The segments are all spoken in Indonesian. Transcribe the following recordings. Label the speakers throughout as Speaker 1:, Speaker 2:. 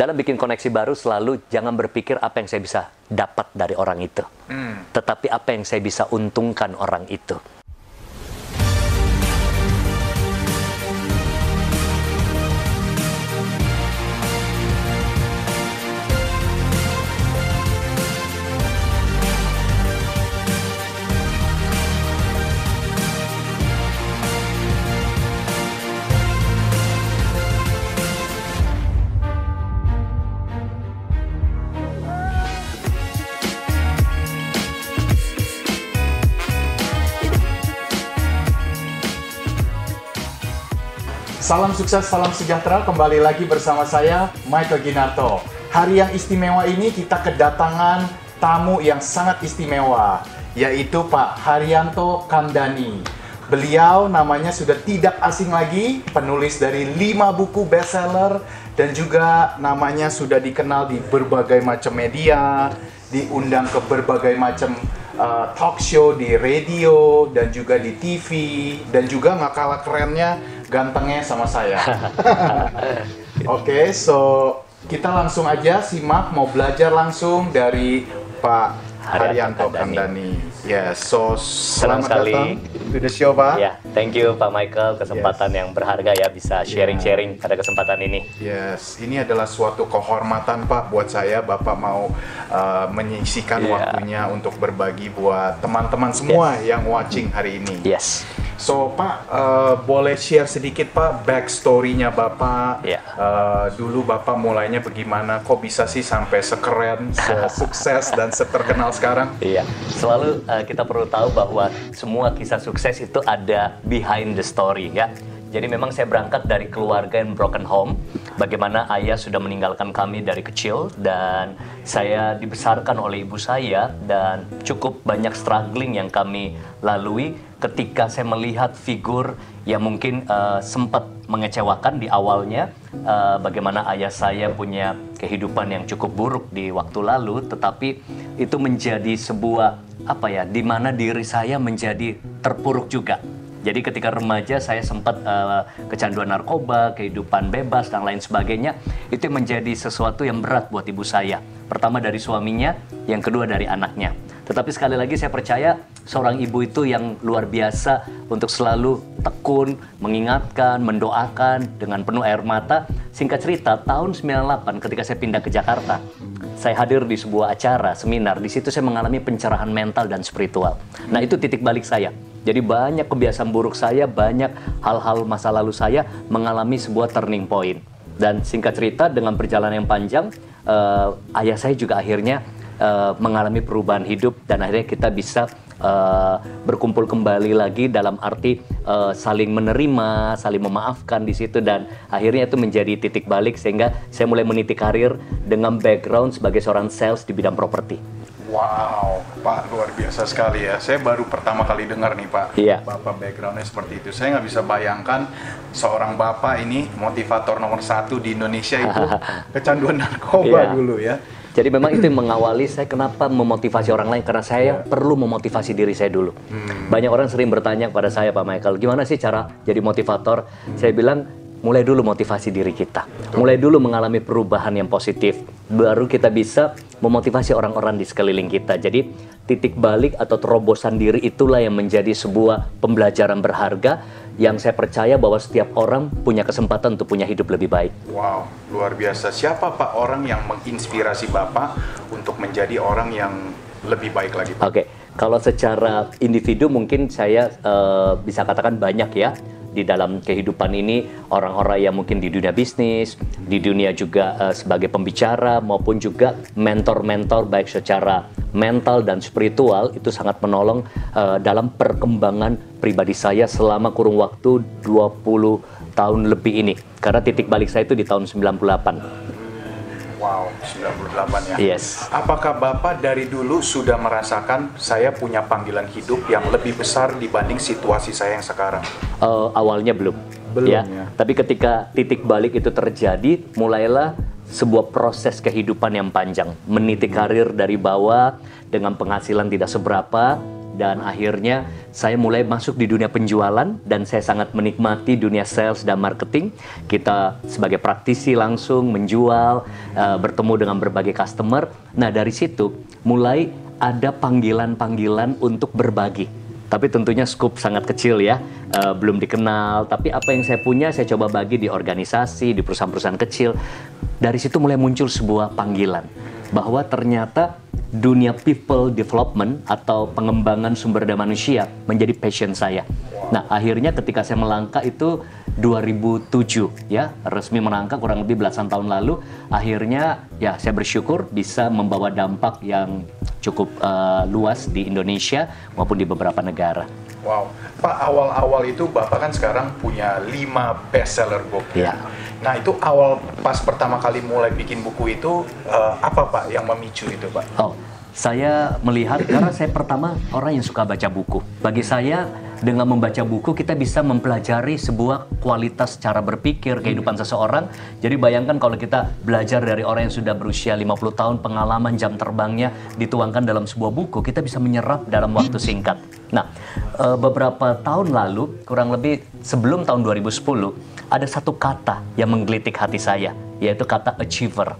Speaker 1: Dalam bikin koneksi baru selalu jangan berpikir apa yang saya bisa dapat dari orang itu, tetapi apa yang saya bisa untungkan orang itu.
Speaker 2: Salam sukses, salam sejahtera. Kembali lagi bersama saya, Michael Ginarto. Hari yang istimewa ini kita kedatangan tamu yang sangat istimewa, yaitu Pak Haryanto Kamdani. Beliau namanya sudah tidak asing lagi, penulis dari lima buku bestseller dan juga namanya sudah dikenal di berbagai macam media, diundang ke berbagai macam uh, talk show di radio dan juga di TV dan juga nggak kalah kerennya gantengnya sama saya. Oke, so kita langsung aja simak mau belajar langsung dari Pak Haryanto
Speaker 1: Haryanto
Speaker 2: Kandani. Yes, so
Speaker 1: Senang
Speaker 2: selamat
Speaker 1: sekali.
Speaker 2: datang to the show, Pak.
Speaker 1: Ya, thank you Pak Michael kesempatan yang berharga ya bisa sharing-sharing pada kesempatan ini.
Speaker 2: Yes, ini adalah suatu kehormatan Pak buat saya. Bapak mau uh, menyisikan
Speaker 1: Iya.
Speaker 2: waktunya untuk berbagi buat teman-teman semua yang watching hari ini.
Speaker 1: Yes.
Speaker 2: So Pak, uh, boleh share sedikit Pak backstory-nya Bapak.
Speaker 1: Iya.
Speaker 2: Uh, dulu Bapak mulainya bagaimana? Kok bisa sih sampai sekeren, sukses dan seterkenal sekarang?
Speaker 1: Iya, selalu uh, kita perlu tahu bahwa semua kisah sukses itu ada behind the story ya. Jadi memang saya berangkat dari keluarga yang broken home, bagaimana ayah sudah meninggalkan kami dari kecil dan saya dibesarkan oleh ibu saya dan cukup banyak struggling yang kami lalui ketika saya melihat figur yang mungkin uh, sempat mengecewakan di awalnya uh, bagaimana ayah saya punya kehidupan yang cukup buruk di waktu lalu tetapi itu menjadi sebuah apa ya di mana diri saya menjadi terpuruk juga jadi ketika remaja saya sempat uh, kecanduan narkoba, kehidupan bebas dan lain sebagainya. Itu menjadi sesuatu yang berat buat ibu saya. Pertama dari suaminya, yang kedua dari anaknya. Tetapi sekali lagi saya percaya seorang ibu itu yang luar biasa untuk selalu tekun, mengingatkan, mendoakan dengan penuh air mata. Singkat cerita, tahun 98 ketika saya pindah ke Jakarta, saya hadir di sebuah acara, seminar. Di situ saya mengalami pencerahan mental dan spiritual. Nah itu titik balik saya. Jadi banyak kebiasaan buruk saya, banyak hal-hal masa lalu saya mengalami sebuah turning point. Dan singkat cerita dengan perjalanan yang panjang, eh, ayah saya juga akhirnya eh, mengalami perubahan hidup dan akhirnya kita bisa eh, berkumpul kembali lagi dalam arti eh, saling menerima, saling memaafkan di situ dan akhirnya itu menjadi titik balik sehingga saya mulai meniti karir dengan background sebagai seorang sales di bidang properti.
Speaker 2: Wow, Pak luar biasa sekali ya. Saya baru pertama kali dengar nih Pak.
Speaker 1: Iya.
Speaker 2: Bapak backgroundnya seperti itu. Saya nggak bisa bayangkan seorang bapak ini motivator nomor satu di Indonesia itu kecanduan narkoba
Speaker 1: Iya.
Speaker 2: dulu ya.
Speaker 1: Jadi memang itu yang mengawali saya kenapa memotivasi orang lain karena saya perlu memotivasi diri saya dulu. Banyak orang sering bertanya kepada saya Pak Michael, gimana sih cara jadi motivator? Saya bilang mulai dulu motivasi diri kita. Mulai dulu mengalami perubahan yang positif. Baru kita bisa memotivasi orang-orang di sekeliling kita. Jadi titik balik atau terobosan diri itulah yang menjadi sebuah pembelajaran berharga yang saya percaya bahwa setiap orang punya kesempatan untuk punya hidup lebih baik.
Speaker 2: Wow, luar biasa. Siapa Pak orang yang menginspirasi Bapak untuk menjadi orang yang lebih baik lagi?
Speaker 1: Oke, kalau secara individu mungkin saya eh, bisa katakan banyak ya. Di dalam kehidupan ini orang-orang yang mungkin di dunia bisnis, di dunia juga uh, sebagai pembicara maupun juga mentor-mentor baik secara mental dan spiritual itu sangat menolong uh, dalam perkembangan pribadi saya selama kurung waktu 20 tahun lebih ini. Karena titik balik saya itu di tahun 98.
Speaker 2: Wow, 98 ya.
Speaker 1: Yes.
Speaker 2: Apakah Bapak dari dulu sudah merasakan saya punya panggilan hidup yang lebih besar dibanding situasi saya yang sekarang?
Speaker 1: Uh, awalnya belum.
Speaker 2: Belum
Speaker 1: ya.
Speaker 2: ya.
Speaker 1: Tapi ketika titik balik itu terjadi, mulailah sebuah proses kehidupan yang panjang. Meniti karir dari bawah dengan penghasilan tidak seberapa, dan akhirnya saya mulai masuk di dunia penjualan dan saya sangat menikmati dunia sales dan marketing. Kita sebagai praktisi langsung menjual, uh, bertemu dengan berbagai customer. Nah, dari situ mulai ada panggilan-panggilan untuk berbagi. Tapi tentunya scoop sangat kecil ya, uh, belum dikenal. Tapi apa yang saya punya saya coba bagi di organisasi, di perusahaan-perusahaan kecil. Dari situ mulai muncul sebuah panggilan bahwa ternyata dunia people development atau pengembangan sumber daya manusia menjadi passion saya. Nah, akhirnya ketika saya melangkah itu 2007 ya, resmi melangkah kurang lebih belasan tahun lalu, akhirnya ya saya bersyukur bisa membawa dampak yang cukup uh, luas di Indonesia maupun di beberapa negara.
Speaker 2: Wow, Pak awal-awal itu Bapak kan sekarang punya 5 bestseller book.
Speaker 1: Ya.
Speaker 2: Nah itu awal pas pertama kali mulai bikin buku itu uh, apa Pak yang memicu itu Pak?
Speaker 1: Oh, saya melihat karena saya pertama orang yang suka baca buku. Bagi saya dengan membaca buku kita bisa mempelajari sebuah kualitas cara berpikir kehidupan seseorang. Jadi bayangkan kalau kita belajar dari orang yang sudah berusia 50 tahun pengalaman jam terbangnya dituangkan dalam sebuah buku, kita bisa menyerap dalam waktu singkat. Nah, eh, beberapa tahun lalu, kurang lebih sebelum tahun 2010, ada satu kata yang menggelitik hati saya, yaitu kata achiever.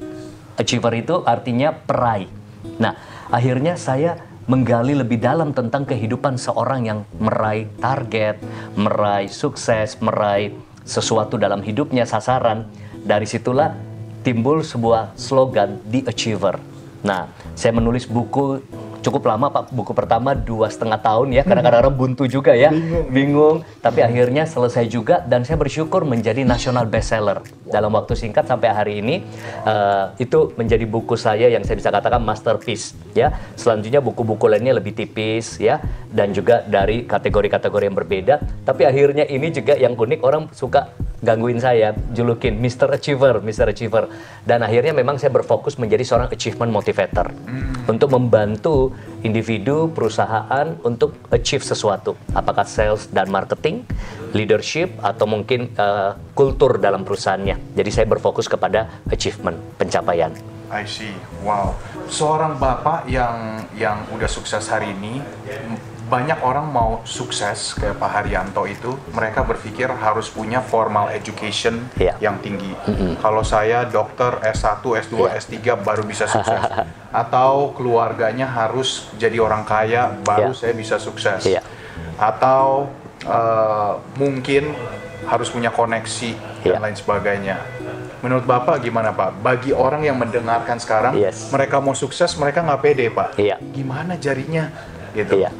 Speaker 1: Achiever itu artinya peraih. Nah, akhirnya saya menggali lebih dalam tentang kehidupan seorang yang meraih target, meraih sukses, meraih sesuatu dalam hidupnya, sasaran. Dari situlah timbul sebuah slogan The Achiever. Nah, saya menulis buku cukup lama pak buku pertama dua setengah tahun ya karena kadang-kadang buntu juga ya bingung. bingung tapi akhirnya selesai juga dan saya bersyukur menjadi nasional bestseller dalam waktu singkat sampai hari ini uh, itu menjadi buku saya yang saya bisa katakan masterpiece ya selanjutnya buku-buku lainnya lebih tipis ya dan juga dari kategori-kategori yang berbeda tapi akhirnya ini juga yang unik orang suka gangguin saya, julukin Mr. Achiever, Mr. Achiever. Dan akhirnya memang saya berfokus menjadi seorang achievement motivator hmm. untuk membantu individu, perusahaan untuk achieve sesuatu, apakah sales dan marketing, leadership atau mungkin uh, kultur dalam perusahaannya. Jadi saya berfokus kepada achievement, pencapaian.
Speaker 2: I see. Wow. Seorang bapak yang yang udah sukses hari ini banyak orang mau sukses kayak Pak Haryanto itu, mereka berpikir harus punya formal education yeah. yang tinggi. Mm -hmm. Kalau saya dokter S1, S2, yeah. S3 baru bisa sukses. Atau keluarganya harus jadi orang kaya baru yeah. saya bisa sukses. Yeah. Atau uh, mungkin harus punya koneksi yeah. dan lain sebagainya. Menurut Bapak gimana Pak? Bagi orang yang mendengarkan sekarang, yes. mereka mau sukses, mereka nggak pede Pak.
Speaker 1: Yeah.
Speaker 2: Gimana jarinya? Gitu.
Speaker 1: Yeah.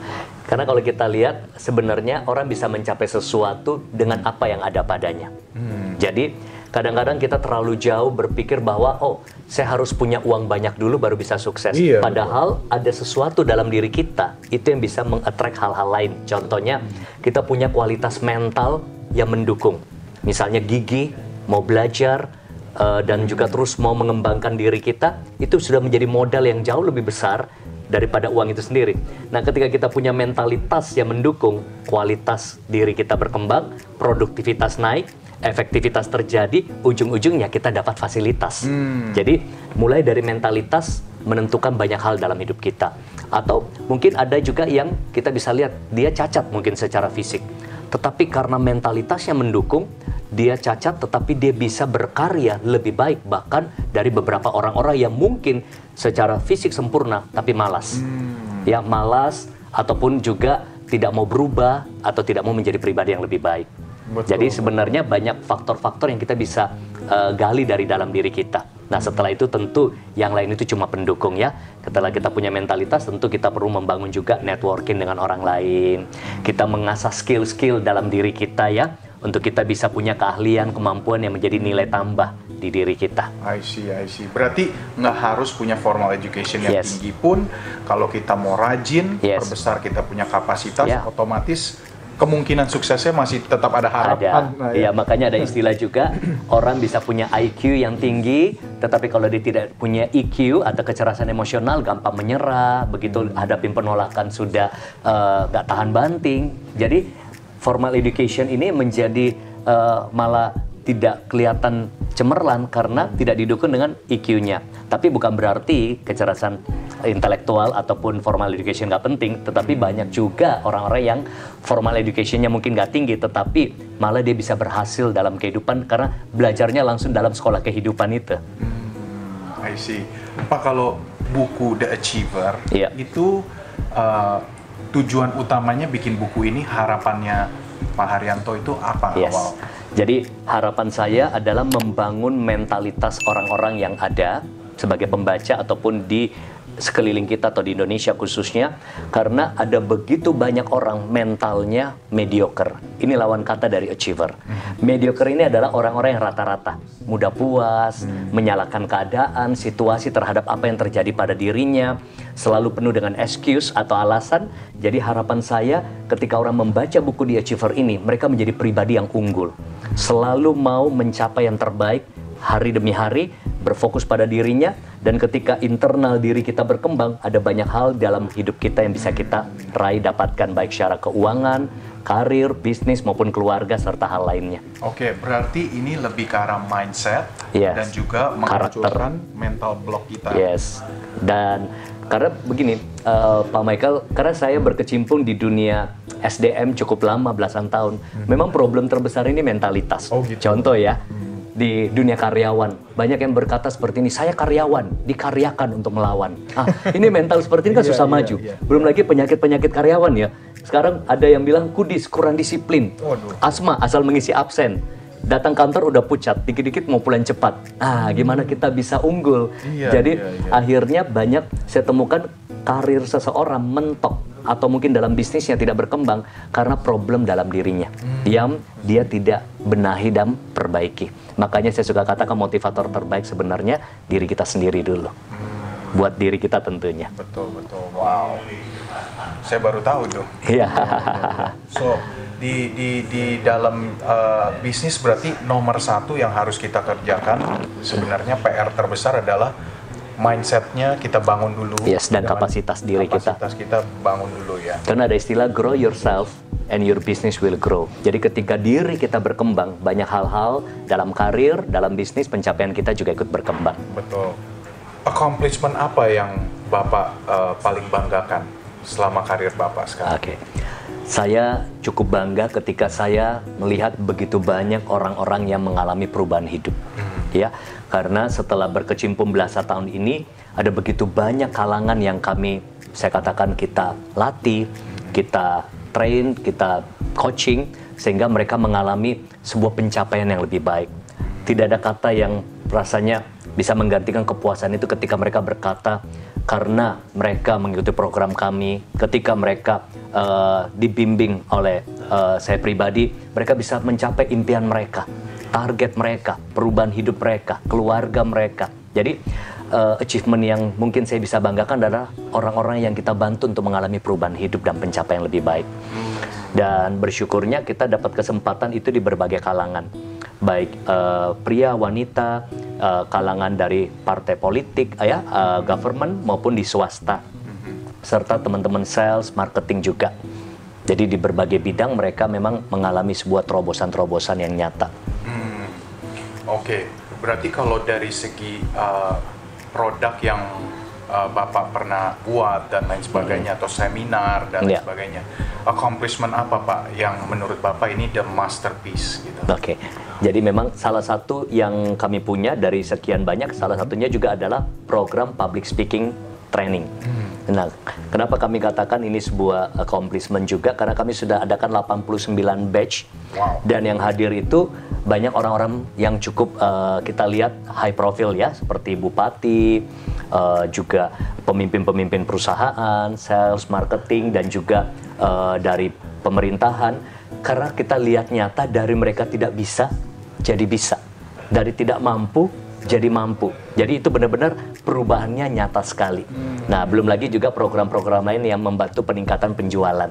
Speaker 1: Karena kalau kita lihat sebenarnya orang bisa mencapai sesuatu dengan apa yang ada padanya. Hmm. Jadi kadang-kadang kita terlalu jauh berpikir bahwa oh saya harus punya uang banyak dulu baru bisa sukses. Iya, Padahal betul. ada sesuatu dalam diri kita itu yang bisa mengattract hal-hal lain. Contohnya kita punya kualitas mental yang mendukung. Misalnya gigi, mau belajar, uh, dan juga terus mau mengembangkan diri kita, itu sudah menjadi modal yang jauh lebih besar daripada uang itu sendiri. Nah, ketika kita punya mentalitas yang mendukung kualitas diri kita berkembang, produktivitas naik, efektivitas terjadi, ujung-ujungnya kita dapat fasilitas. Hmm. Jadi, mulai dari mentalitas menentukan banyak hal dalam hidup kita. Atau mungkin ada juga yang kita bisa lihat dia cacat mungkin secara fisik. Tetapi karena mentalitasnya mendukung, dia cacat tetapi dia bisa berkarya lebih baik bahkan dari beberapa orang-orang yang mungkin secara fisik sempurna tapi malas. Hmm. Ya, malas ataupun juga tidak mau berubah atau tidak mau menjadi pribadi yang lebih baik. Betul. Jadi sebenarnya banyak faktor-faktor yang kita bisa uh, gali dari dalam diri kita. Nah setelah itu tentu yang lain itu cuma pendukung ya. Setelah kita punya mentalitas tentu kita perlu membangun juga networking dengan orang lain. Kita mengasah skill-skill dalam diri kita ya untuk kita bisa punya keahlian, kemampuan yang menjadi nilai tambah di diri kita.
Speaker 2: I see, I see. Berarti nggak harus punya formal education yang
Speaker 1: Yes.
Speaker 2: tinggi pun, kalau kita mau rajin,
Speaker 1: Yes.
Speaker 2: perbesar kita punya kapasitas,
Speaker 1: Yeah.
Speaker 2: otomatis kemungkinan suksesnya masih tetap ada harapan.
Speaker 1: Ada.
Speaker 2: Nah,
Speaker 1: ya makanya ada istilah juga orang bisa punya IQ yang tinggi, tetapi kalau dia tidak punya EQ atau kecerasan emosional gampang menyerah, begitu hadapin penolakan sudah eh, nggak tahan banting. Jadi formal education ini menjadi eh, malah tidak kelihatan cemerlang karena tidak didukung dengan EQ-nya. Tapi bukan berarti kecerasan intelektual ataupun formal education nggak penting, tetapi banyak juga orang-orang yang formal education-nya mungkin nggak tinggi, tetapi malah dia bisa berhasil dalam kehidupan karena belajarnya langsung dalam sekolah kehidupan itu.
Speaker 2: I see. Pak kalau buku The Achiever
Speaker 1: Iya.
Speaker 2: itu uh, tujuan utamanya bikin buku ini harapannya Pak Haryanto itu apa
Speaker 1: Yes.
Speaker 2: awal?
Speaker 1: Jadi harapan saya adalah membangun mentalitas orang-orang yang ada sebagai pembaca ataupun di sekeliling kita atau di Indonesia khususnya karena ada begitu banyak orang mentalnya mediocre. Ini lawan kata dari achiever. Mediocre ini adalah orang-orang yang rata-rata, mudah puas, menyalahkan keadaan, situasi terhadap apa yang terjadi pada dirinya, selalu penuh dengan excuse atau alasan. Jadi harapan saya ketika orang membaca buku di achiever ini, mereka menjadi pribadi yang unggul. Selalu mau mencapai yang terbaik hari demi hari, berfokus pada dirinya, dan ketika internal diri kita berkembang, ada banyak hal dalam hidup kita yang bisa kita raih dapatkan baik secara keuangan, karir, bisnis maupun keluarga serta hal lainnya.
Speaker 2: Oke, berarti ini lebih ke arah mindset
Speaker 1: Yes.
Speaker 2: dan juga menghancurkan mental block kita.
Speaker 1: Yes, dan karena begini, eh, Pak Michael, karena saya berkecimpung di dunia SDM cukup lama belasan tahun, memang problem terbesar ini mentalitas.
Speaker 2: Oh, gitu.
Speaker 1: Contoh ya, di dunia karyawan banyak yang berkata seperti ini, saya karyawan, dikaryakan untuk melawan. Ah, ini mental seperti ini kan
Speaker 2: Iya,
Speaker 1: susah
Speaker 2: iya,
Speaker 1: maju.
Speaker 2: iya.
Speaker 1: Belum lagi penyakit-penyakit karyawan ya. Sekarang ada yang bilang kudis, kurang disiplin,
Speaker 2: Waduh.
Speaker 1: asma asal mengisi absen. Datang kantor udah pucat, dikit-dikit mau pulang cepat. Ah, gimana kita bisa unggul?
Speaker 2: Iya,
Speaker 1: Jadi
Speaker 2: iya, iya.
Speaker 1: akhirnya banyak saya temukan karir seseorang mentok atau mungkin dalam bisnisnya tidak berkembang karena problem dalam dirinya
Speaker 2: Hmm.
Speaker 1: yang dia tidak benahi dan perbaiki. Makanya saya suka katakan motivator terbaik sebenarnya diri kita sendiri dulu. Buat diri kita tentunya.
Speaker 2: Betul, betul. Wow. Saya baru tahu tuh.
Speaker 1: Iya.
Speaker 2: So, di di di dalam uh, bisnis berarti nomor satu yang harus kita kerjakan sebenarnya PR terbesar adalah mindsetnya kita bangun dulu.
Speaker 1: Yes, dan kapasitas diri kita.
Speaker 2: Kapasitas kita bangun dulu ya.
Speaker 1: Karena ada istilah grow yourself and your business will grow. Jadi ketika diri kita berkembang, banyak hal-hal dalam karir, dalam bisnis, pencapaian kita juga ikut berkembang.
Speaker 2: Betul. Accomplishment apa yang Bapak uh, paling banggakan selama karir Bapak sekarang?
Speaker 1: Oke. Saya cukup bangga ketika saya melihat begitu banyak orang-orang yang mengalami perubahan hidup. Ya, karena setelah berkecimpung belasan tahun ini ada begitu banyak kalangan yang kami saya katakan kita latih, kita train, kita coaching sehingga mereka mengalami sebuah pencapaian yang lebih baik. Tidak ada kata yang rasanya bisa menggantikan kepuasan itu ketika mereka berkata karena mereka mengikuti program kami, ketika mereka eh, dibimbing oleh eh, saya pribadi, mereka bisa mencapai impian mereka, target mereka, perubahan hidup mereka, keluarga mereka. Jadi eh, achievement yang mungkin saya bisa banggakan adalah orang-orang yang kita bantu untuk mengalami perubahan hidup dan pencapaian lebih baik. Dan bersyukurnya kita dapat kesempatan itu di berbagai kalangan, baik eh, pria, wanita, eh, kalangan dari partai politik, eh, ya, eh, government maupun di swasta, serta teman-teman sales, marketing juga. Jadi di berbagai bidang mereka memang mengalami sebuah terobosan-terobosan yang nyata.
Speaker 2: Hmm, Oke, berarti kalau dari segi uh, produk yang uh, Bapak pernah buat dan lain sebagainya atau seminar dan lain
Speaker 1: Iya.
Speaker 2: sebagainya, accomplishment apa Pak yang menurut Bapak ini the masterpiece gitu?
Speaker 1: Oke, jadi memang salah satu yang kami punya dari sekian banyak, salah satunya juga adalah program public speaking training. Nah, kenapa kami katakan ini sebuah accomplishment juga? Karena kami sudah adakan 89 batch
Speaker 2: Wow.
Speaker 1: dan yang hadir itu banyak orang-orang yang cukup eh, kita lihat high profile ya, seperti bupati, eh, juga pemimpin-pemimpin perusahaan, sales, marketing, dan juga eh, dari pemerintahan. Karena kita lihat nyata dari mereka tidak bisa jadi bisa. Dari tidak mampu jadi mampu. Jadi itu benar-benar perubahannya nyata sekali. Nah, belum lagi juga program-program lain yang membantu peningkatan penjualan.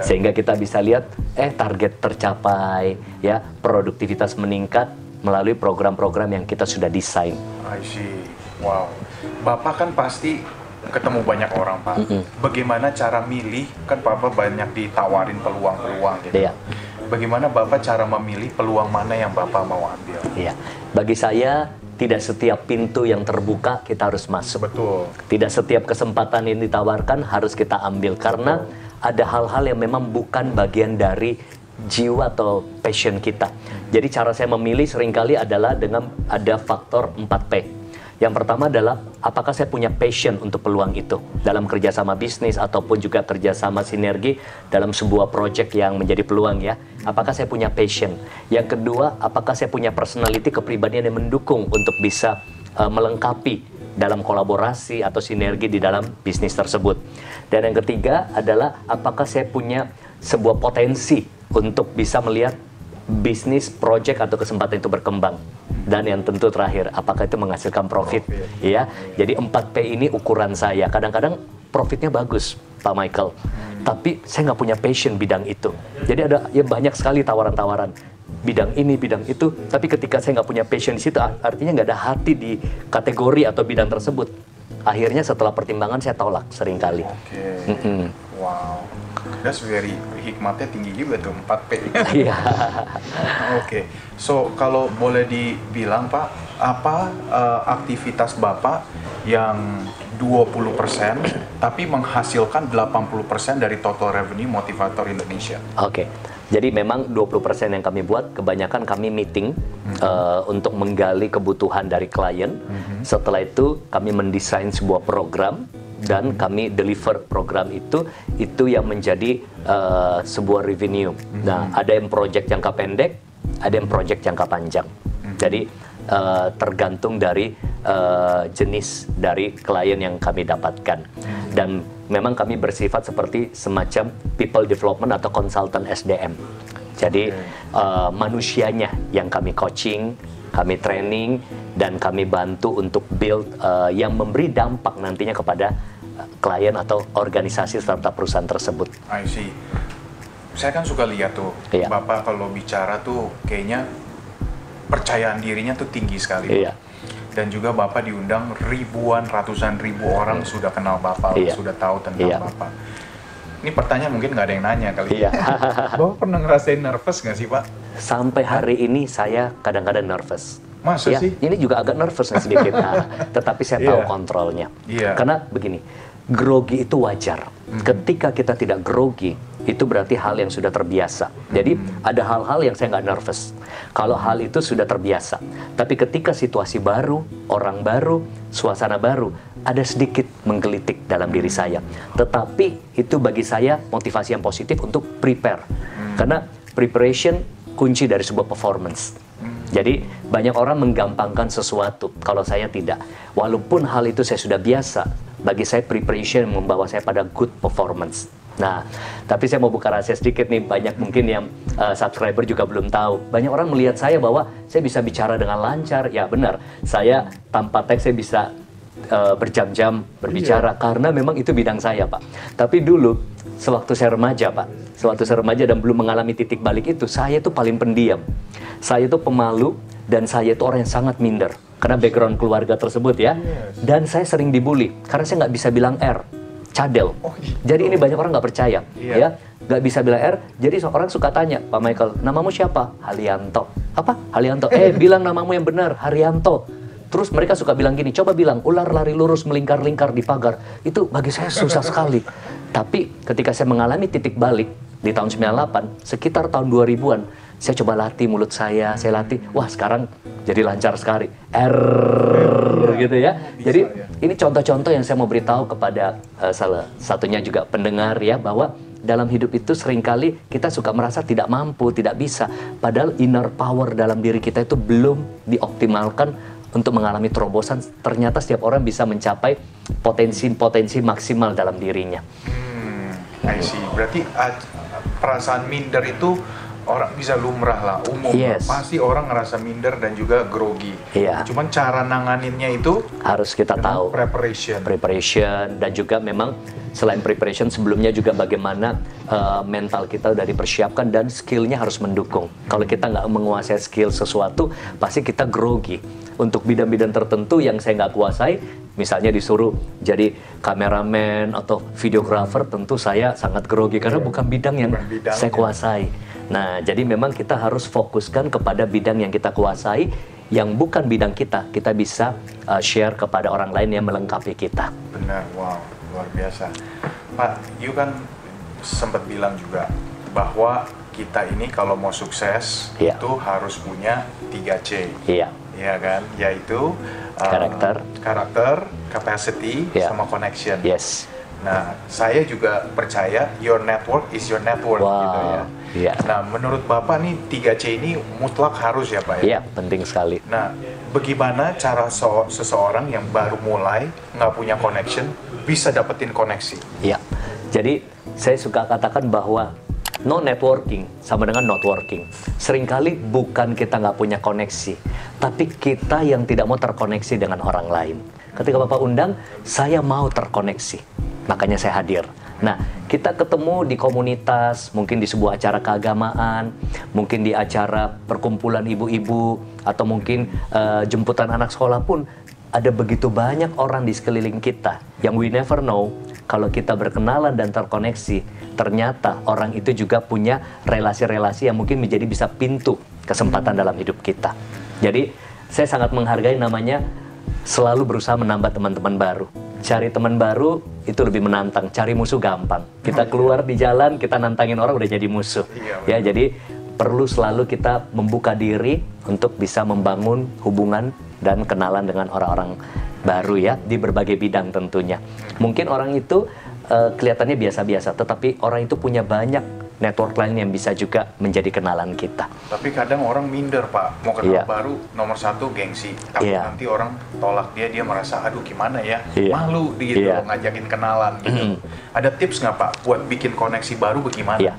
Speaker 1: Sehingga kita bisa lihat eh target tercapai, ya, produktivitas meningkat melalui program-program yang kita sudah desain.
Speaker 2: I see. Wow. Bapak kan pasti ketemu banyak orang, Pak. Bagaimana cara milih? Kan Bapak banyak ditawarin peluang-peluang gitu.
Speaker 1: Iya.
Speaker 2: Bagaimana Bapak cara memilih peluang mana yang Bapak mau ambil?
Speaker 1: Iya. Bagi saya tidak setiap pintu yang terbuka kita harus masuk.
Speaker 2: Betul.
Speaker 1: Tidak setiap kesempatan yang ditawarkan harus kita ambil karena ada hal-hal yang memang bukan bagian dari jiwa atau passion kita. Jadi cara saya memilih sering kali adalah dengan ada faktor 4P. Yang pertama adalah apakah saya punya passion untuk peluang itu dalam kerjasama bisnis ataupun juga kerjasama sinergi dalam sebuah project yang menjadi peluang ya. Apakah saya punya passion? Yang kedua, apakah saya punya personality kepribadian yang mendukung untuk bisa uh, melengkapi dalam kolaborasi atau sinergi di dalam bisnis tersebut. Dan yang ketiga adalah apakah saya punya sebuah potensi untuk bisa melihat bisnis, project atau kesempatan itu berkembang. Dan yang tentu terakhir, apakah itu menghasilkan profit? Ya, jadi 4P ini ukuran saya. Kadang-kadang profitnya bagus, Pak Michael. Tapi saya nggak punya passion bidang itu. Jadi ada ya banyak sekali tawaran-tawaran bidang ini, bidang itu. Tapi ketika saya nggak punya passion di situ, artinya nggak ada hati di kategori atau bidang tersebut. Akhirnya setelah pertimbangan saya tolak sering kali.
Speaker 2: Oke.
Speaker 1: Mm-mm.
Speaker 2: Wow. That's very hikmatnya tinggi juga tuh 4P.
Speaker 1: Iya.
Speaker 2: Oke. So kalau boleh dibilang Pak, apa eh, aktivitas Bapak yang 20% tapi menghasilkan 80% dari total revenue motivator Indonesia?
Speaker 1: Oke. Jadi memang 20% yang kami buat kebanyakan kami meeting uh, untuk menggali kebutuhan dari klien. Setelah itu kami mendesain sebuah program dan kami deliver program itu itu yang menjadi uh, sebuah revenue. Nah, ada yang project jangka pendek, ada yang project jangka panjang. Jadi uh, tergantung dari uh, jenis dari klien yang kami dapatkan. Dan memang kami bersifat seperti semacam people development atau konsultan SDM. Jadi uh, manusianya yang kami coaching, kami training dan kami bantu untuk build uh, yang memberi dampak nantinya kepada klien atau organisasi serta perusahaan tersebut.
Speaker 2: I see. Saya kan suka lihat tuh,
Speaker 1: Iya.
Speaker 2: Bapak kalau bicara tuh kayaknya percayaan dirinya tuh tinggi sekali.
Speaker 1: Iya.
Speaker 2: Dan juga Bapak diundang ribuan, ratusan ribu orang sudah kenal Bapak,
Speaker 1: Iya.
Speaker 2: sudah tahu tentang
Speaker 1: Iya.
Speaker 2: Bapak. Ini pertanyaan mungkin nggak ada yang nanya kali.
Speaker 1: Iya.
Speaker 2: Bapak pernah ngerasain nervous nggak sih Pak?
Speaker 1: Sampai hari ini saya kadang-kadang nervous.
Speaker 2: Masa
Speaker 1: Ya,
Speaker 2: sih?
Speaker 1: Ini juga agak nervous sedikit, Nah, tetapi saya tahu
Speaker 2: Iya.
Speaker 1: kontrolnya.
Speaker 2: Iya.
Speaker 1: Karena begini, grogi itu wajar. Ketika kita tidak grogi, itu berarti hal yang sudah terbiasa. Jadi ada hal-hal yang saya nggak nervous. Kalau hal itu sudah terbiasa. Tapi ketika situasi baru, orang baru, suasana baru, ada sedikit menggelitik dalam diri saya. Tetapi itu bagi saya motivasi yang positif untuk prepare. Karena preparation kunci dari sebuah performance. Jadi banyak orang menggampangkan sesuatu, kalau saya tidak. Walaupun hal itu saya sudah biasa, bagi saya preparation membawa saya pada good performance. Nah, tapi saya mau buka rahasia sedikit nih, banyak mungkin yang uh, subscriber juga belum tahu. Banyak orang melihat saya bahwa saya bisa bicara dengan lancar, ya benar. Saya tanpa teks saya bisa uh, berjam-jam berbicara karena memang itu bidang saya, Pak. Tapi dulu sewaktu saya remaja, Pak, sewaktu saya remaja dan belum mengalami titik balik itu, saya itu paling pendiam. Saya itu pemalu dan saya itu orang yang sangat minder karena background keluarga tersebut ya. Dan saya sering dibully karena saya nggak bisa bilang R, cadel.
Speaker 2: Oh, gitu.
Speaker 1: Jadi ini banyak orang nggak percaya,
Speaker 2: Iya.
Speaker 1: ya nggak bisa bilang R. Jadi seorang suka tanya, Pak Michael, namamu siapa? Halianto. Apa? Halianto. Eh, bilang namamu yang benar, Haryanto. Terus mereka suka bilang gini, coba bilang ular lari lurus melingkar-lingkar di pagar. Itu bagi saya susah sekali. Tapi ketika saya mengalami titik balik di tahun 98, sekitar tahun 2000-an, saya coba latih mulut saya, saya latih. Wah, sekarang jadi lancar sekali. R gitu ya. Jadi ini contoh-contoh yang saya mau beritahu kepada eh, salah satunya juga pendengar ya bahwa dalam hidup itu sering kali kita suka merasa tidak mampu, tidak bisa. Padahal inner power dalam diri kita itu belum dioptimalkan untuk mengalami terobosan. Ternyata setiap orang bisa mencapai potensi-potensi maksimal dalam dirinya.
Speaker 2: Hmm, I see. Berarti uh, perasaan minder itu orang bisa lumrah lah umum.
Speaker 1: Yes.
Speaker 2: pasti orang ngerasa minder dan juga grogi
Speaker 1: Iya.
Speaker 2: cuman cara nanganinnya itu
Speaker 1: Harus kita tahu.
Speaker 2: preparation
Speaker 1: preparation dan juga memang selain preparation sebelumnya juga bagaimana uh, mental kita udah dipersiapkan dan skillnya harus mendukung. Kalau kita nggak menguasai skill sesuatu, pasti kita grogi. Untuk bidang-bidang tertentu yang saya nggak kuasai, misalnya disuruh jadi kameramen atau videographer, tentu saya sangat grogi karena bukan bidang yang
Speaker 2: Bukan bidangnya.
Speaker 1: saya kuasai. Nah, jadi memang kita harus fokuskan kepada bidang yang kita kuasai, yang bukan bidang kita, kita bisa uh, share kepada orang lain yang melengkapi kita.
Speaker 2: benar wow luar biasa Pak you kan sempat bilang juga bahwa kita ini kalau mau sukses
Speaker 1: Iya.
Speaker 2: itu harus punya 3C
Speaker 1: Iya,
Speaker 2: ya kan yaitu uh,
Speaker 1: Karakter.
Speaker 2: karakter capacity
Speaker 1: Iya.
Speaker 2: sama connection
Speaker 1: yes.
Speaker 2: Nah, saya juga percaya your network is your network
Speaker 1: Wow,
Speaker 2: gitu ya.
Speaker 1: iya.
Speaker 2: Nah, menurut Bapak nih 3C ini mutlak harus ya Pak ya?
Speaker 1: Iya, penting sekali.
Speaker 2: Nah, bagaimana cara so- seseorang yang baru mulai nggak punya connection bisa dapetin koneksi?
Speaker 1: Iya. Jadi saya suka katakan bahwa no networking sama dengan not working. Seringkali bukan kita nggak punya koneksi, tapi kita yang tidak mau terkoneksi dengan orang lain. Ketika Bapak undang, saya mau terkoneksi. Makanya saya hadir. Nah, kita ketemu di komunitas, mungkin di sebuah acara keagamaan, mungkin di acara perkumpulan ibu-ibu, atau mungkin eh, jemputan anak sekolah pun ada begitu banyak orang di sekeliling kita yang we never know kalau kita berkenalan dan terkoneksi ternyata orang itu juga punya relasi-relasi yang mungkin menjadi bisa pintu kesempatan dalam hidup kita. Jadi saya sangat menghargai namanya selalu berusaha menambah teman-teman baru. Cari teman baru itu lebih menantang. Cari musuh gampang. Kita keluar di jalan kita nantangin orang udah jadi musuh.
Speaker 2: Iya,
Speaker 1: ya jadi perlu selalu kita membuka diri untuk bisa membangun hubungan dan kenalan dengan orang-orang baru ya di berbagai bidang tentunya. Mungkin orang itu eh, kelihatannya biasa-biasa, tetapi orang itu punya banyak network lain yang bisa juga menjadi kenalan kita.
Speaker 2: Tapi kadang orang minder Pak, mau kenal
Speaker 1: Iya.
Speaker 2: baru nomor satu gengsi. Tapi
Speaker 1: Iya.
Speaker 2: nanti orang tolak dia, dia merasa aduh gimana ya,
Speaker 1: Iya.
Speaker 2: malu gitu
Speaker 1: Iya.
Speaker 2: ngajakin kenalan gitu.
Speaker 1: Mhm.
Speaker 2: Ada tips nggak Pak buat bikin koneksi baru bagaimana?
Speaker 1: Ya,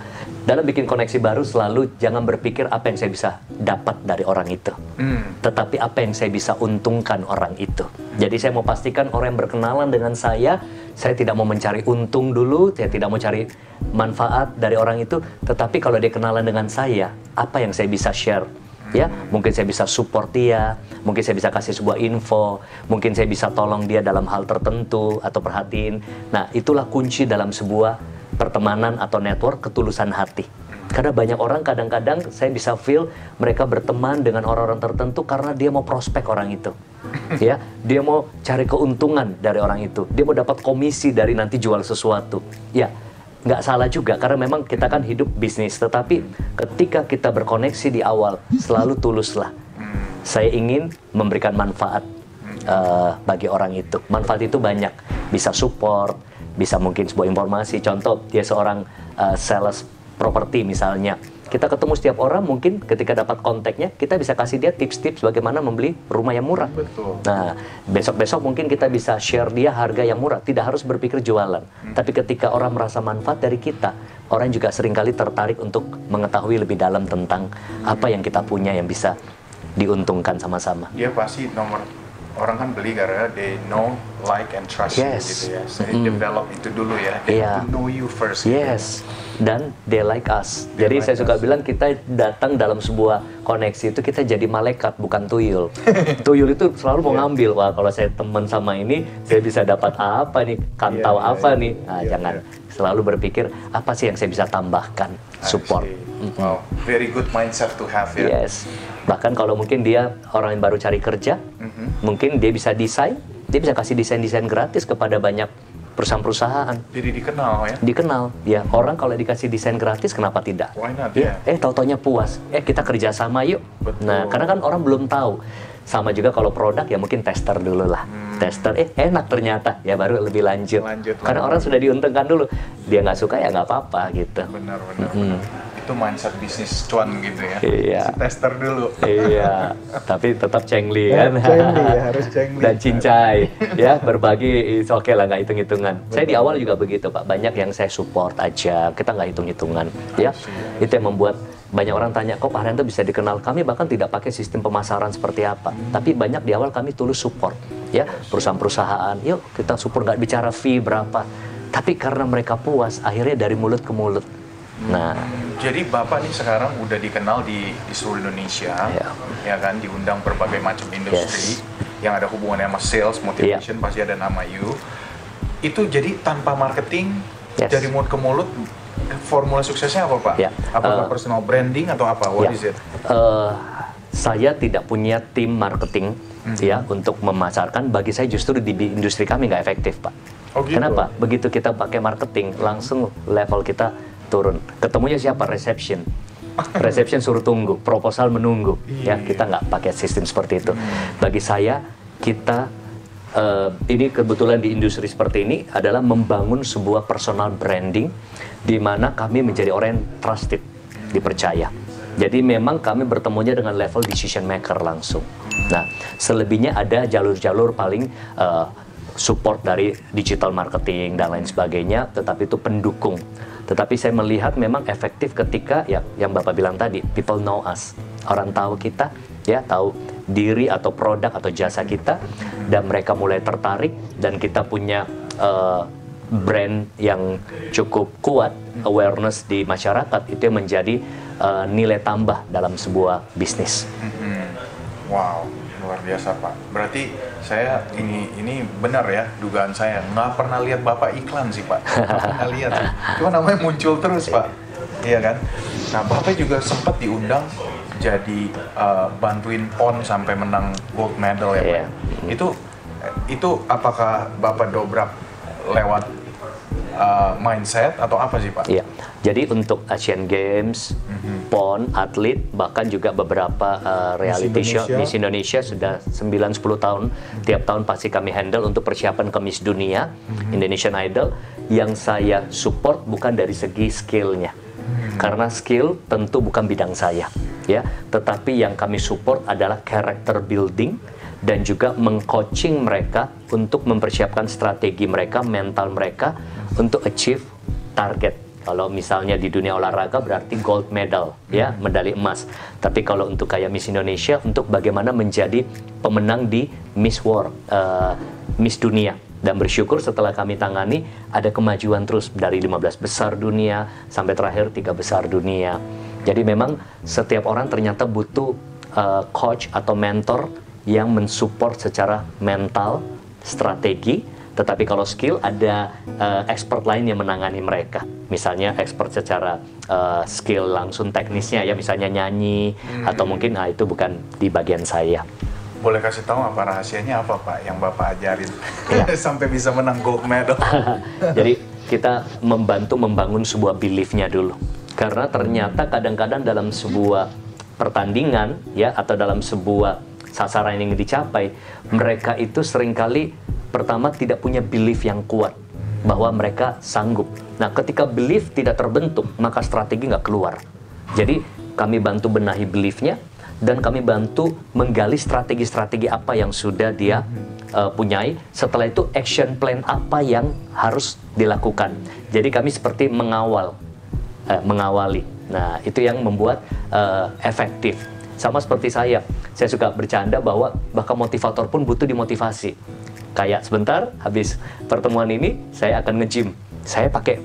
Speaker 1: dalam bikin koneksi baru selalu jangan berpikir apa yang saya bisa dapat dari orang itu.
Speaker 2: Hmm.
Speaker 1: tetapi apa yang saya bisa untungkan orang itu. Jadi saya mau pastikan orang yang berkenalan dengan saya, saya tidak mau mencari untung dulu, saya tidak mau cari manfaat dari orang itu, tetapi kalau dia kenalan dengan saya, apa yang saya bisa share? Ya, mungkin saya bisa support dia, mungkin saya bisa kasih sebuah info, mungkin saya bisa tolong dia dalam hal tertentu atau perhatiin. Nah, itulah kunci dalam sebuah pertemanan atau network ketulusan hati. Karena banyak orang kadang-kadang saya bisa feel mereka berteman dengan orang-orang tertentu karena dia mau prospek orang itu. ya, dia mau cari keuntungan dari orang itu. Dia mau dapat komisi dari nanti jual sesuatu. Ya, nggak salah juga karena memang kita kan hidup bisnis. Tetapi ketika kita berkoneksi di awal, selalu tuluslah. Saya ingin memberikan manfaat eh, bagi orang itu. Manfaat itu banyak, bisa support, bisa mungkin sebuah informasi. Contoh, dia seorang eh, sales properti misalnya. Kita ketemu setiap orang, mungkin ketika dapat kontaknya, kita bisa kasih dia tips-tips bagaimana membeli rumah yang murah.
Speaker 2: Betul.
Speaker 1: Nah, besok-besok mungkin kita bisa share dia harga yang murah, tidak harus berpikir jualan. Tapi ketika orang merasa manfaat dari kita, orang juga sering kali tertarik untuk mengetahui lebih dalam tentang apa yang kita punya yang bisa diuntungkan sama-sama.
Speaker 2: Dia pasti nomor orang kan beli karena they know, like, and trust you
Speaker 1: Yes.
Speaker 2: gitu ya. Jadi
Speaker 1: Mm.
Speaker 2: develop itu dulu ya. They
Speaker 1: Iya.
Speaker 2: have to know you first. gitu.
Speaker 1: Yes, dan they like us.
Speaker 2: They
Speaker 1: jadi
Speaker 2: like
Speaker 1: saya suka
Speaker 2: us.
Speaker 1: bilang kita datang dalam sebuah koneksi itu kita jadi malaikat bukan tuyul. tuyul itu selalu mau
Speaker 2: Iya.
Speaker 1: ngambil. Wah kalau saya teman sama ini saya bisa dapat apa nih? Kantau
Speaker 2: Iya, iya,
Speaker 1: apa
Speaker 2: iya.
Speaker 1: nih? Nah,
Speaker 2: Iya,
Speaker 1: jangan
Speaker 2: iya.
Speaker 1: Selalu berpikir apa sih yang saya bisa tambahkan support.
Speaker 2: see. Wow, very good mindset to have ya.
Speaker 1: Yes. Bahkan kalau mungkin dia orang yang baru cari kerja,
Speaker 2: Mhm.
Speaker 1: mungkin dia bisa desain, dia bisa kasih desain-desain gratis kepada banyak perusahaan-perusahaan
Speaker 2: Jadi dikenal ya.
Speaker 1: dikenal ya orang kalau dikasih desain gratis kenapa tidak
Speaker 2: Why not,
Speaker 1: ya
Speaker 2: ya?
Speaker 1: eh tau-taunya puas eh kita kerjasama yuk
Speaker 2: Betul.
Speaker 1: nah karena kan orang belum tahu sama juga kalau produk ya mungkin tester dulu lah tester eh enak ternyata ya baru lebih lanjut,
Speaker 2: Hmm. Lanjut
Speaker 1: karena orang sudah diuntungkan dulu dia nggak suka ya nggak apa-apa gitu
Speaker 2: Benar, benar,
Speaker 1: Mm.
Speaker 2: benar. itu mindset bisnis cuan gitu ya.
Speaker 1: Iya.
Speaker 2: Si tester dulu.
Speaker 1: iya, tapi tetap cengli
Speaker 2: Ya,
Speaker 1: kan.
Speaker 2: cengli ya, harus cengli.
Speaker 1: Dan cincai, ya berbagi is oke lah nggak hitung-hitungan. Saya di awal juga begitu pak, banyak yang saya support aja, kita nggak hitung-hitungan, ya. Itu yang membuat banyak orang tanya, kok Pak Haryanto bisa dikenal? Kami bahkan tidak pakai sistem pemasaran seperti apa. Tapi banyak di awal kami tulus support, ya perusahaan-perusahaan. Yuk kita support nggak bicara fee berapa. Tapi karena mereka puas, akhirnya dari mulut ke mulut. Nah,
Speaker 2: Jadi Bapak nih sekarang udah dikenal di, di seluruh Indonesia,
Speaker 1: Iya.
Speaker 2: ya kan, diundang berbagai macam industri yang ada hubungannya sama sales, motivation, pasti ada nama you. Itu jadi tanpa marketing,
Speaker 1: Yes.
Speaker 2: dari mulut ke mulut, formula suksesnya apa Pak?
Speaker 1: Iya.
Speaker 2: Apakah
Speaker 1: Uh,
Speaker 2: personal branding atau apa? What
Speaker 1: Ya.
Speaker 2: is it?
Speaker 1: Eh, saya tidak punya tim marketing
Speaker 2: Mhm.
Speaker 1: ya untuk memasarkan. Bagi saya justru di industri kami nggak efektif, Pak.
Speaker 2: Oh, gitu?
Speaker 1: Kenapa? Begitu kita pakai marketing, langsung level kita turun. Ketemunya siapa? Reception. Reception suruh tunggu, proposal menunggu. Ya,
Speaker 2: Iya.
Speaker 1: kita nggak pakai sistem seperti itu. Bagi saya, kita eh, ini kebetulan di industri seperti ini adalah membangun sebuah personal branding di mana kami menjadi orang yang trusted, dipercaya. Jadi memang kami bertemunya dengan level decision maker langsung. Nah, selebihnya ada jalur-jalur paling eh, support dari digital marketing dan lain sebagainya, tetapi itu pendukung. Tetapi saya melihat memang efektif ketika ya yang Bapak bilang tadi, people know us. Orang tahu kita, ya tahu diri atau produk atau jasa kita dan mereka mulai tertarik dan kita punya eh, brand yang cukup kuat, awareness di masyarakat itu yang menjadi eh, nilai tambah dalam sebuah bisnis.
Speaker 2: Mhm. Wow, luar biasa Pak. Berarti saya ini ini benar ya dugaan saya. Nggak pernah lihat Bapak iklan sih Pak. Nggak pernah lihat. sih. Cuma namanya muncul terus Pak. Iya kan? Nah Bapak juga sempat diundang jadi eh, bantuin PON sampai menang gold medal ya Pak.
Speaker 1: Iya.
Speaker 2: Itu itu apakah Bapak dobrak lewat eh, mindset atau apa sih Pak?
Speaker 1: Iya. Jadi untuk Asian Games, PON, atlet, bahkan juga beberapa uh, reality show
Speaker 2: Indonesia.
Speaker 1: Miss Indonesia sudah 9-10 tahun. Tiap tahun pasti kami handle untuk persiapan ke Miss Dunia, Indonesian Idol. Yang saya support bukan dari segi skillnya. Karena skill tentu bukan bidang saya, ya. Tetapi yang kami support adalah character building dan juga mengcoaching mereka untuk mempersiapkan strategi mereka, mental mereka untuk achieve target. Kalau misalnya di dunia olahraga berarti gold medal, ya, medali emas. Tapi kalau untuk kayak Miss Indonesia untuk bagaimana menjadi pemenang di Miss World, eh, Miss Dunia. Dan bersyukur setelah kami tangani ada kemajuan terus dari 15 besar dunia sampai terakhir tiga besar dunia. Jadi memang setiap orang ternyata butuh eh, coach atau mentor yang mensupport secara mental, strategi, tetapi kalau skill ada eh, expert lain yang menangani mereka. Misalnya expert secara eh, skill langsung teknisnya ya misalnya nyanyi atau mungkin nah itu bukan di bagian saya.
Speaker 2: Boleh kasih tahu apa rahasianya apa Pak yang Bapak ajarin
Speaker 1: Iya.
Speaker 2: sampai bisa menang gold medal?
Speaker 1: Jadi kita membantu membangun sebuah beliefnya dulu. Karena ternyata kadang-kadang dalam sebuah pertandingan ya atau dalam sebuah sasaran yang dicapai, mereka itu sering kali pertama tidak punya belief yang kuat bahwa mereka sanggup. Nah, ketika belief tidak terbentuk, maka strategi nggak keluar. Jadi kami bantu benahi beliefnya dan kami bantu menggali strategi-strategi apa yang sudah dia uh, punyai. Setelah itu action plan apa yang harus dilakukan. Jadi kami seperti mengawal, eh, mengawali. Nah itu yang membuat uh, efektif. Sama seperti saya, saya suka bercanda bahwa bahkan motivator pun butuh dimotivasi. Kayak sebentar habis pertemuan ini saya akan nge-gym. Saya pakai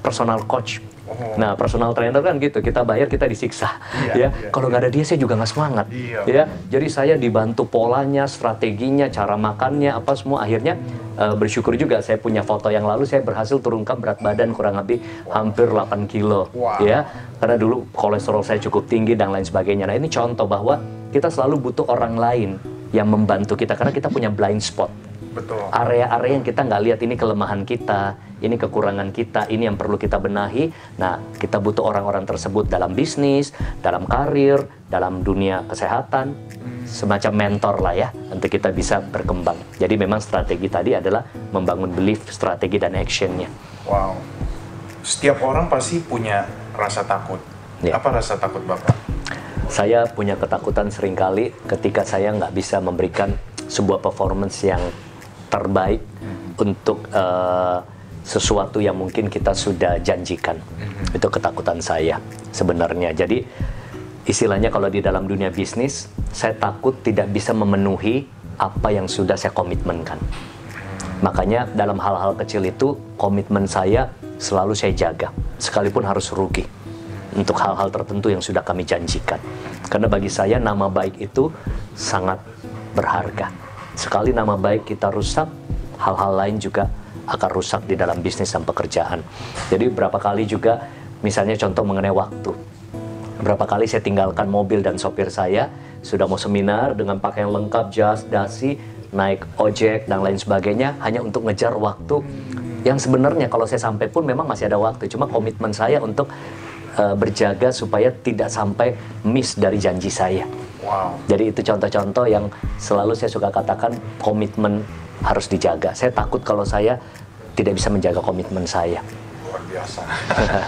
Speaker 1: personal coach.
Speaker 2: Oh.
Speaker 1: Nah, personal trainer kan gitu, kita bayar kita disiksa.
Speaker 2: Iya,
Speaker 1: ya,
Speaker 2: iya,
Speaker 1: kalau nggak ada dia saya juga nggak semangat.
Speaker 2: Iya.
Speaker 1: Ya, jadi saya dibantu polanya, strateginya, cara makannya, apa semua. Akhirnya eh, bersyukur juga saya punya foto yang lalu saya berhasil turunkan berat badan kurang lebih hampir 8 kilo.
Speaker 2: Wow.
Speaker 1: Ya, karena dulu kolesterol saya cukup tinggi dan lain sebagainya. Nah ini contoh bahwa kita selalu butuh orang lain yang membantu kita karena kita punya blind spot
Speaker 2: Betul.
Speaker 1: area-area yang kita nggak lihat ini kelemahan kita, ini kekurangan kita, ini yang perlu kita benahi. Nah, kita butuh orang-orang tersebut dalam bisnis, dalam karir, dalam dunia kesehatan, semacam mentor lah ya, untuk kita bisa berkembang. Jadi memang strategi tadi adalah membangun belief, strategi dan actionnya.
Speaker 2: Wow. Setiap orang pasti punya rasa takut.
Speaker 1: Ya.
Speaker 2: Apa rasa takut Bapak?
Speaker 1: Saya punya ketakutan sering kali ketika saya nggak bisa memberikan sebuah performance yang terbaik untuk eh, sesuatu yang mungkin kita sudah janjikan. Itu ketakutan saya sebenarnya. Jadi istilahnya kalau di dalam dunia bisnis, saya takut tidak bisa memenuhi apa yang sudah saya komitmenkan. Makanya dalam hal-hal kecil itu komitmen saya selalu saya jaga, sekalipun harus rugi untuk hal-hal tertentu yang sudah kami janjikan. Karena bagi saya nama baik itu sangat berharga. Sekali nama baik kita rusak, hal-hal lain juga akan rusak di dalam bisnis dan pekerjaan. Jadi berapa kali juga misalnya contoh mengenai waktu. Berapa kali saya tinggalkan mobil dan sopir saya sudah mau seminar dengan pakaian lengkap, jas, dasi, naik ojek dan lain sebagainya hanya untuk ngejar waktu yang sebenarnya kalau saya sampai pun memang masih ada waktu. Cuma komitmen saya untuk uh, berjaga supaya tidak sampai miss dari janji saya.
Speaker 2: Wow.
Speaker 1: Jadi itu contoh-contoh yang selalu saya suka katakan komitmen harus dijaga. Saya takut kalau saya tidak bisa menjaga komitmen saya.
Speaker 2: Luar biasa.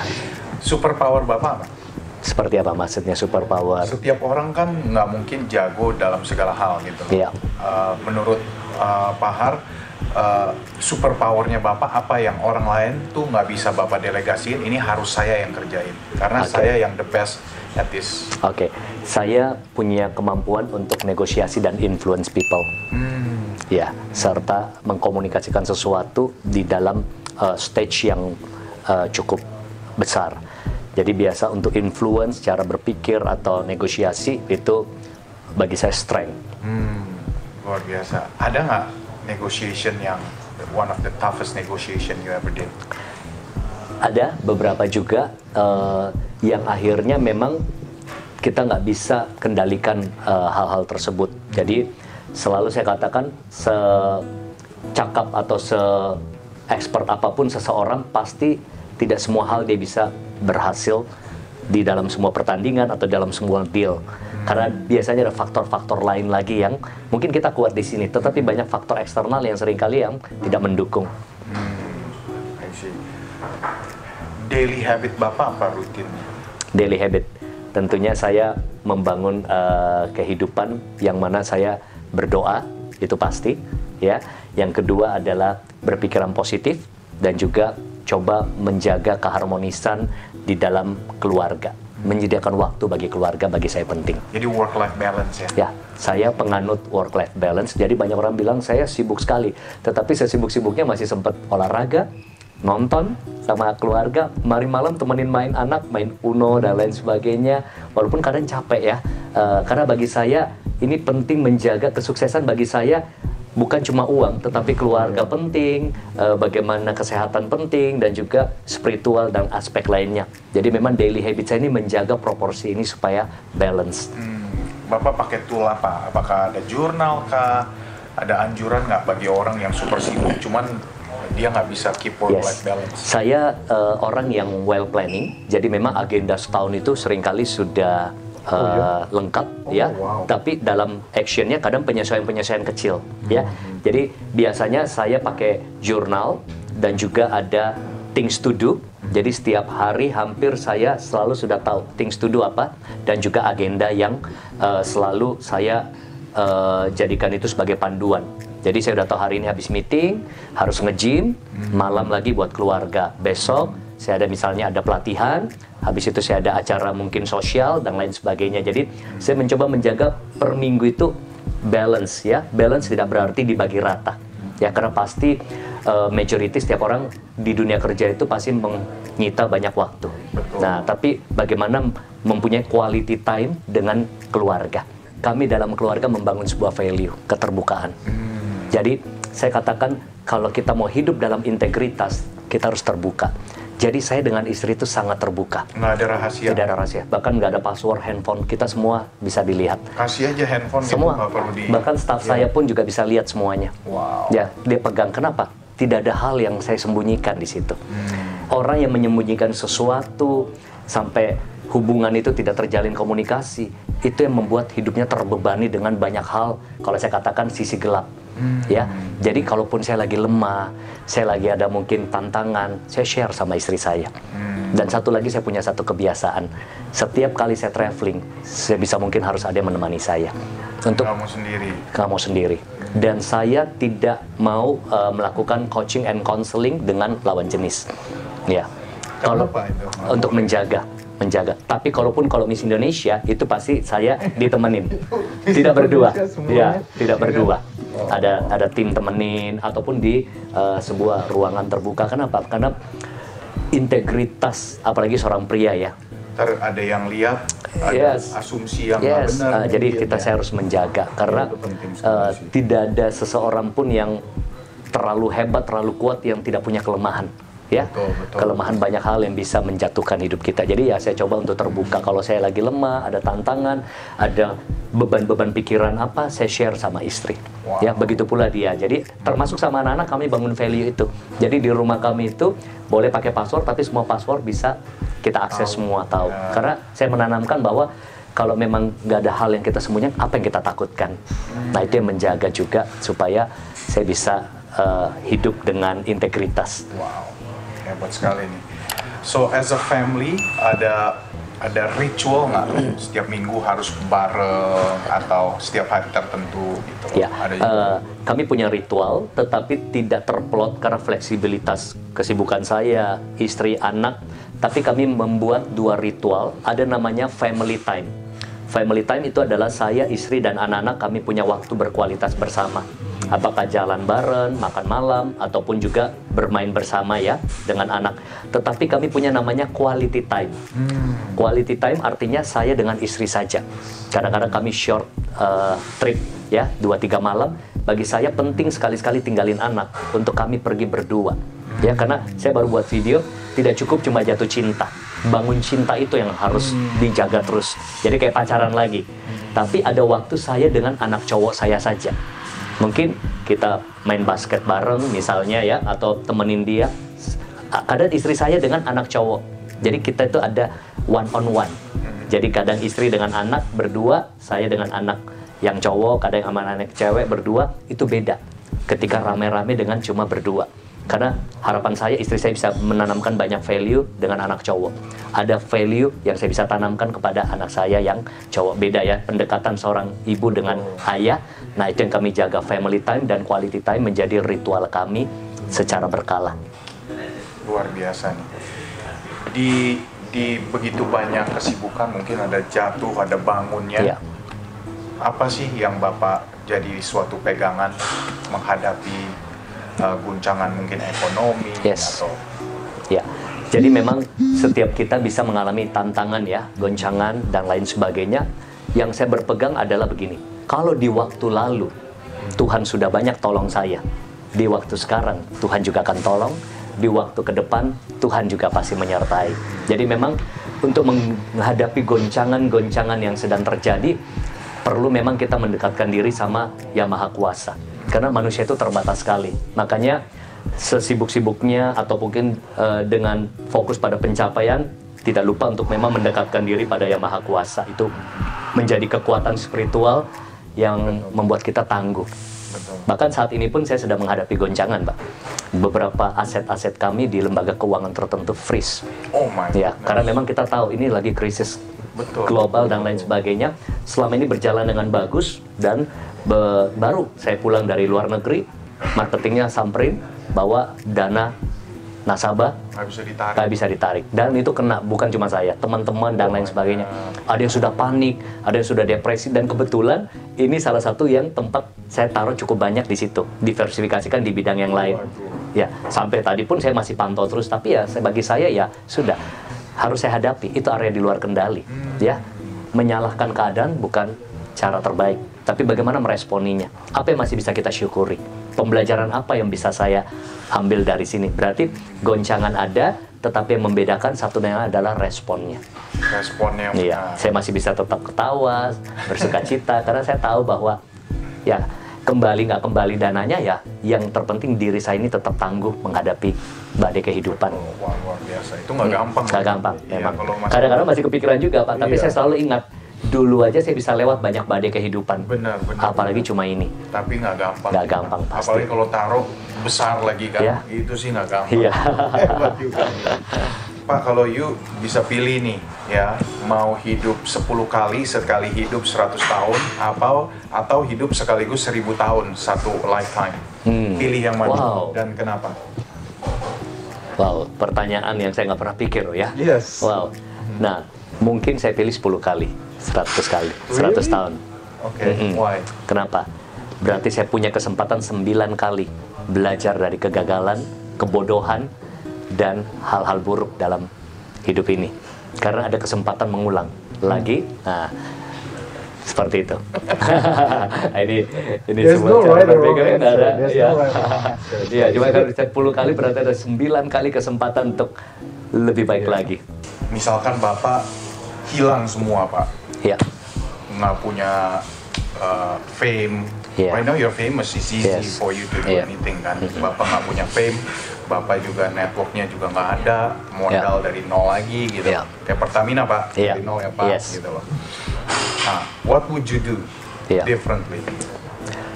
Speaker 2: Super power Bapak apa?
Speaker 1: Seperti apa maksudnya superpower?
Speaker 2: Setiap orang kan nggak mungkin jago dalam segala hal gitu.
Speaker 1: Iya.
Speaker 2: Uh, menurut uh, Pak Har, uh, super powernya Bapak apa yang orang lain tuh nggak bisa Bapak delegasiin, ini harus saya yang kerjain. Karena
Speaker 1: Oke.
Speaker 2: saya yang the best at this.
Speaker 1: Oke, saya punya kemampuan untuk negosiasi dan influence people.
Speaker 2: Hmm.
Speaker 1: Ya, serta mengkomunikasikan sesuatu di dalam uh, stage yang uh, cukup besar. Jadi biasa untuk influence cara berpikir atau negosiasi itu bagi saya strength.
Speaker 2: Hmm, luar biasa. Ada nggak negotiation yang one of the toughest negotiation you ever did?
Speaker 1: Ada beberapa juga uh, yang akhirnya memang kita nggak bisa kendalikan uh, hal-hal tersebut. Jadi selalu saya katakan secakap atau se expert apa pun seseorang pasti tidak semua hal dia bisa berhasil di dalam semua pertandingan atau dalam semua deal. Karena biasanya ada faktor-faktor lain lagi yang mungkin kita kuat di sini, tetapi banyak faktor eksternal yang sering kali yang tidak mendukung.
Speaker 2: I see. Daily habit Bapak apa rutinnya?
Speaker 1: daily habit. Tentunya saya membangun eh, kehidupan yang mana saya berdoa, itu pasti, ya. Yang kedua adalah berpikiran positif dan juga coba menjaga keharmonisan di dalam keluarga. Menyediakan waktu bagi keluarga bagi saya penting.
Speaker 2: Jadi work life balance ya.
Speaker 1: Ya, saya penganut work life balance. Jadi banyak orang bilang saya sibuk sekali, tetapi saya sibuk-sibuknya masih sempat olahraga, nonton sama keluarga, mari malam temenin main anak, main Uno dan lain sebagainya. Walaupun kadang capek ya, Eh, karena bagi saya ini penting menjaga kesuksesan bagi saya bukan cuma uang, tetapi keluarga penting, eh, bagaimana kesehatan penting dan juga spiritual dan aspek lainnya. Jadi memang daily habit saya ini menjaga proporsi ini supaya balance.
Speaker 2: Hmm, Bapak pakai tool apa? Apakah ada jurnal kah? Ada anjuran nggak bagi orang yang super sibuk, cuman dia nggak bisa keep work life balance?
Speaker 1: Saya eh, orang yang well planning, jadi memang agenda setahun itu sering kali sudah eh, lengkap ya.
Speaker 2: wow.
Speaker 1: Tapi dalam actionnya kadang penyesuaian-penyesuaian kecil ya. Jadi biasanya saya pakai jurnal dan juga ada things to do. Jadi setiap hari hampir saya selalu sudah tahu things to do apa dan juga agenda yang eh, selalu saya eh, jadikan itu sebagai panduan. Jadi saya udah tahu hari ini habis meeting, harus nge-gym, malam lagi buat keluarga. Besok saya ada misalnya ada pelatihan, habis itu saya ada acara mungkin sosial dan lain sebagainya. Jadi saya mencoba menjaga per minggu itu balance ya. Balance tidak berarti dibagi rata. Ya karena pasti eh, majority setiap orang di dunia kerja itu pasti menyita banyak waktu.
Speaker 2: Betul.
Speaker 1: Nah, tapi bagaimana mempunyai quality time dengan keluarga. Kami dalam keluarga membangun sebuah value, keterbukaan. Jadi saya katakan kalau kita mau hidup dalam integritas, kita harus terbuka. Jadi saya dengan istri itu sangat terbuka.
Speaker 2: Nggak ada rahasia.
Speaker 1: Tidak ada rahasia. Bahkan nggak ada password handphone. Kita semua bisa dilihat.
Speaker 2: Kasih aja handphone gitu,
Speaker 1: Semua.
Speaker 2: nggak perlu di.
Speaker 1: Bahkan staff
Speaker 2: Ya.
Speaker 1: saya pun juga bisa lihat semuanya.
Speaker 2: Wow.
Speaker 1: Ya, dia pegang. Kenapa? Tidak ada hal yang saya sembunyikan di situ.
Speaker 2: Hmm.
Speaker 1: Orang yang menyembunyikan sesuatu sampai hubungan itu tidak terjalin komunikasi, itu yang membuat hidupnya terbebani dengan banyak hal. Kalau saya katakan sisi gelap. Ya, jadi kalaupun saya lagi lemah, saya lagi ada mungkin tantangan, saya share sama istri saya. Dan satu lagi saya punya satu kebiasaan, setiap kali saya traveling, saya bisa mungkin harus ada yang menemani saya untuk
Speaker 2: Kamu sendiri.
Speaker 1: kamu sendiri. Dan saya tidak mau uh, melakukan coaching and counseling dengan lawan jenis. Ya. Kalau untuk menjaga menjaga. Tapi kalaupun kalau Miss Indonesia itu pasti saya ditemenin. Tidak berdua. Ya, tidak berdua. Ada ada tim temenin ataupun di uh, sebuah ruangan terbuka. Kenapa? Karena integritas apalagi seorang pria ya.
Speaker 2: Ntar ada yang lihat, ada
Speaker 1: Yes.
Speaker 2: asumsi yang
Speaker 1: Yes,
Speaker 2: benar.
Speaker 1: uh, jadi kita
Speaker 2: ya.
Speaker 1: saya harus menjaga karena uh, tidak ada seseorang pun yang terlalu hebat, terlalu kuat yang tidak punya kelemahan. Ya,
Speaker 2: Betul, betul.
Speaker 1: kelemahan banyak hal yang bisa menjatuhkan hidup kita. Jadi ya saya coba untuk terbuka. Kalau saya lagi lemah, ada tantangan, ada beban-beban pikiran apa, saya share sama istri.
Speaker 2: Wow.
Speaker 1: Ya, begitu pula dia. Jadi termasuk sama anak-anak kami bangun value itu. Jadi di rumah kami itu boleh pakai password, tapi semua password bisa kita akses
Speaker 2: Tahu.
Speaker 1: semua tahu.
Speaker 2: Ya.
Speaker 1: Karena saya menanamkan bahwa kalau memang nggak ada hal yang kita sembunyikan, apa yang kita takutkan? Nah itu yang menjaga juga supaya saya bisa uh, hidup dengan integritas.
Speaker 2: Wow, hebat sekali nih. So as a family ada ada ritual nggak setiap minggu harus bareng atau setiap hari tertentu gitu?
Speaker 1: Ya,
Speaker 2: Ada juga.
Speaker 1: uh, kami punya ritual, tetapi tidak terplot karena fleksibilitas kesibukan saya, istri, anak. Tapi kami membuat dua ritual, ada namanya family time. Family time itu adalah saya, istri, dan anak-anak kami punya waktu berkualitas bersama. Apakah jalan bareng, makan malam, ataupun juga bermain bersama ya dengan anak. Tetapi kami punya namanya quality time. Quality time artinya saya dengan istri saja. Kadang-kadang kami short uh, trip ya, 2-3 malam. Bagi saya penting sekali-sekali tinggalin anak untuk kami pergi berdua. Ya, karena saya baru buat video, tidak cukup cuma jatuh cinta. Bangun cinta itu yang harus dijaga terus. Jadi kayak pacaran lagi. Tapi ada waktu saya dengan anak cowok saya saja. Mungkin kita main basket bareng misalnya ya, atau temenin dia. Kadang istri saya dengan anak cowok. Jadi kita itu ada one on one. Jadi kadang istri dengan anak berdua, saya dengan anak yang cowok, kadang sama anak cewek berdua, itu beda. Ketika rame-rame dengan cuma berdua. Karena harapan saya istri saya bisa menanamkan banyak value dengan anak cowok. Ada value yang saya bisa tanamkan kepada anak saya yang cowok. Beda ya, pendekatan seorang ibu dengan ayah. Nah itu yang kami jaga family time dan quality time menjadi ritual kami secara berkala.
Speaker 2: luar biasa nih. Di di begitu banyak kesibukan mungkin ada jatuh, ada bangunnya.
Speaker 1: Iya.
Speaker 2: Apa sih yang Bapak jadi suatu pegangan menghadapi uh, guncangan mungkin ekonomi
Speaker 1: Yes.
Speaker 2: atau
Speaker 1: Ya, jadi memang setiap kita bisa mengalami tantangan ya, goncangan dan lain sebagainya. Yang saya berpegang adalah begini, kalau di waktu lalu Tuhan sudah banyak tolong saya, di waktu sekarang Tuhan juga akan tolong, di waktu ke depan Tuhan juga pasti menyertai. Jadi memang untuk menghadapi goncangan-goncangan yang sedang terjadi, perlu memang kita mendekatkan diri sama Yang Maha Kuasa. Karena manusia itu terbatas sekali. Makanya sesibuk-sibuknya atau mungkin eh, dengan fokus pada pencapaian tidak lupa untuk memang mendekatkan diri pada Yang Maha Kuasa itu menjadi kekuatan spiritual yang membuat kita tangguh. Bahkan saat ini pun saya sedang menghadapi goncangan, Pak. Beberapa aset-aset kami di lembaga keuangan tertentu freeze.
Speaker 2: Oh my
Speaker 1: Ya, karena memang kita tahu ini lagi krisis
Speaker 2: Betul.
Speaker 1: global dan lain sebagainya. Selama ini berjalan dengan bagus dan be- baru saya pulang dari luar negeri, marketingnya samperin bahwa dana nasabah
Speaker 2: nggak bisa ditarik.
Speaker 1: nggak bisa ditarik. Dan itu kena bukan cuma saya teman-teman dan lain sebagainya. ada yang sudah panik ada yang sudah depresi dan kebetulan ini salah satu yang tempat saya taruh cukup banyak di situ. Diversifikasikan di bidang yang lain. Ya sampai tadi pun saya masih pantau terus tapi ya bagi saya ya sudah harus saya hadapi. Itu area di luar kendali ya. Menyalahkan keadaan bukan cara terbaik tapi bagaimana meresponinya? Apa yang masih bisa kita syukuri? Pembelajaran apa yang bisa saya ambil dari sini? Berarti goncangan ada tetapi yang membedakan satu dengan lain adalah responnya.
Speaker 2: Responnya
Speaker 1: Iya, saya masih bisa tetap ketawa, bersuka cita karena saya tahu bahwa ya kembali nggak kembali dananya ya yang terpenting diri saya ini tetap tangguh menghadapi badai kehidupan.
Speaker 2: Oh, Wah, luar biasa. Itu nggak gampang.
Speaker 1: Nggak gampang,
Speaker 2: Iya,
Speaker 1: memang. Kadang-kadang masih kepikiran juga Pak, tapi
Speaker 2: Iya.
Speaker 1: saya selalu ingat dulu aja saya bisa lewat banyak badai kehidupan.
Speaker 2: Benar, benar.
Speaker 1: Apalagi cuma ini.
Speaker 2: Tapi nggak gampang.
Speaker 1: Nggak gampang, pasti.
Speaker 2: Apalagi kalau taruh besar lagi kan,
Speaker 1: Iya.
Speaker 2: itu sih nggak gampang.
Speaker 1: Iya.
Speaker 2: Hebat juga. Pak, kalau you bisa pilih nih, ya, mau hidup 10 kali sekali hidup 100 tahun, atau atau hidup sekaligus 1000 tahun satu lifetime.
Speaker 1: Hmm.
Speaker 2: Pilih yang mana
Speaker 1: Wow.
Speaker 2: dan kenapa?
Speaker 1: Wow, pertanyaan yang saya nggak pernah pikir loh ya.
Speaker 2: Yes.
Speaker 1: Wow. Nah, mungkin saya pilih 10 kali, 100 kali, 100
Speaker 2: Really?
Speaker 1: tahun.
Speaker 2: Oke,
Speaker 1: Mm-mm.
Speaker 2: why?
Speaker 1: Kenapa? Berarti saya punya kesempatan 9 kali belajar dari kegagalan, kebodohan, dan hal-hal buruk dalam hidup ini. Karena ada kesempatan mengulang lagi. Nah, seperti itu. ini ini
Speaker 2: There's
Speaker 1: semua
Speaker 2: no
Speaker 1: cara
Speaker 2: right
Speaker 1: berpikir ada.
Speaker 2: There's
Speaker 1: ya.
Speaker 2: no right wrong answer.
Speaker 1: Iya, cuma kalau 10 kali berarti ada 9 kali kesempatan untuk lebih baik
Speaker 2: Iya.
Speaker 1: lagi.
Speaker 2: Misalkan Bapak hilang semua, Pak.
Speaker 1: Ya.
Speaker 2: nggak punya uh, fame.
Speaker 1: Yeah.
Speaker 2: Right now you're famous, it's easy
Speaker 1: Yes.
Speaker 2: for you to do
Speaker 1: Yeah.
Speaker 2: anything kan. Bapak nggak punya fame, bapak juga networknya juga nggak ada, modal dari nol lagi gitu.
Speaker 1: Yeah.
Speaker 2: Kayak Pertamina pak,
Speaker 1: Yeah.
Speaker 2: dari nol ya pak,
Speaker 1: Yes.
Speaker 2: gitu loh. Nah, what would you do
Speaker 1: Yeah.
Speaker 2: differently?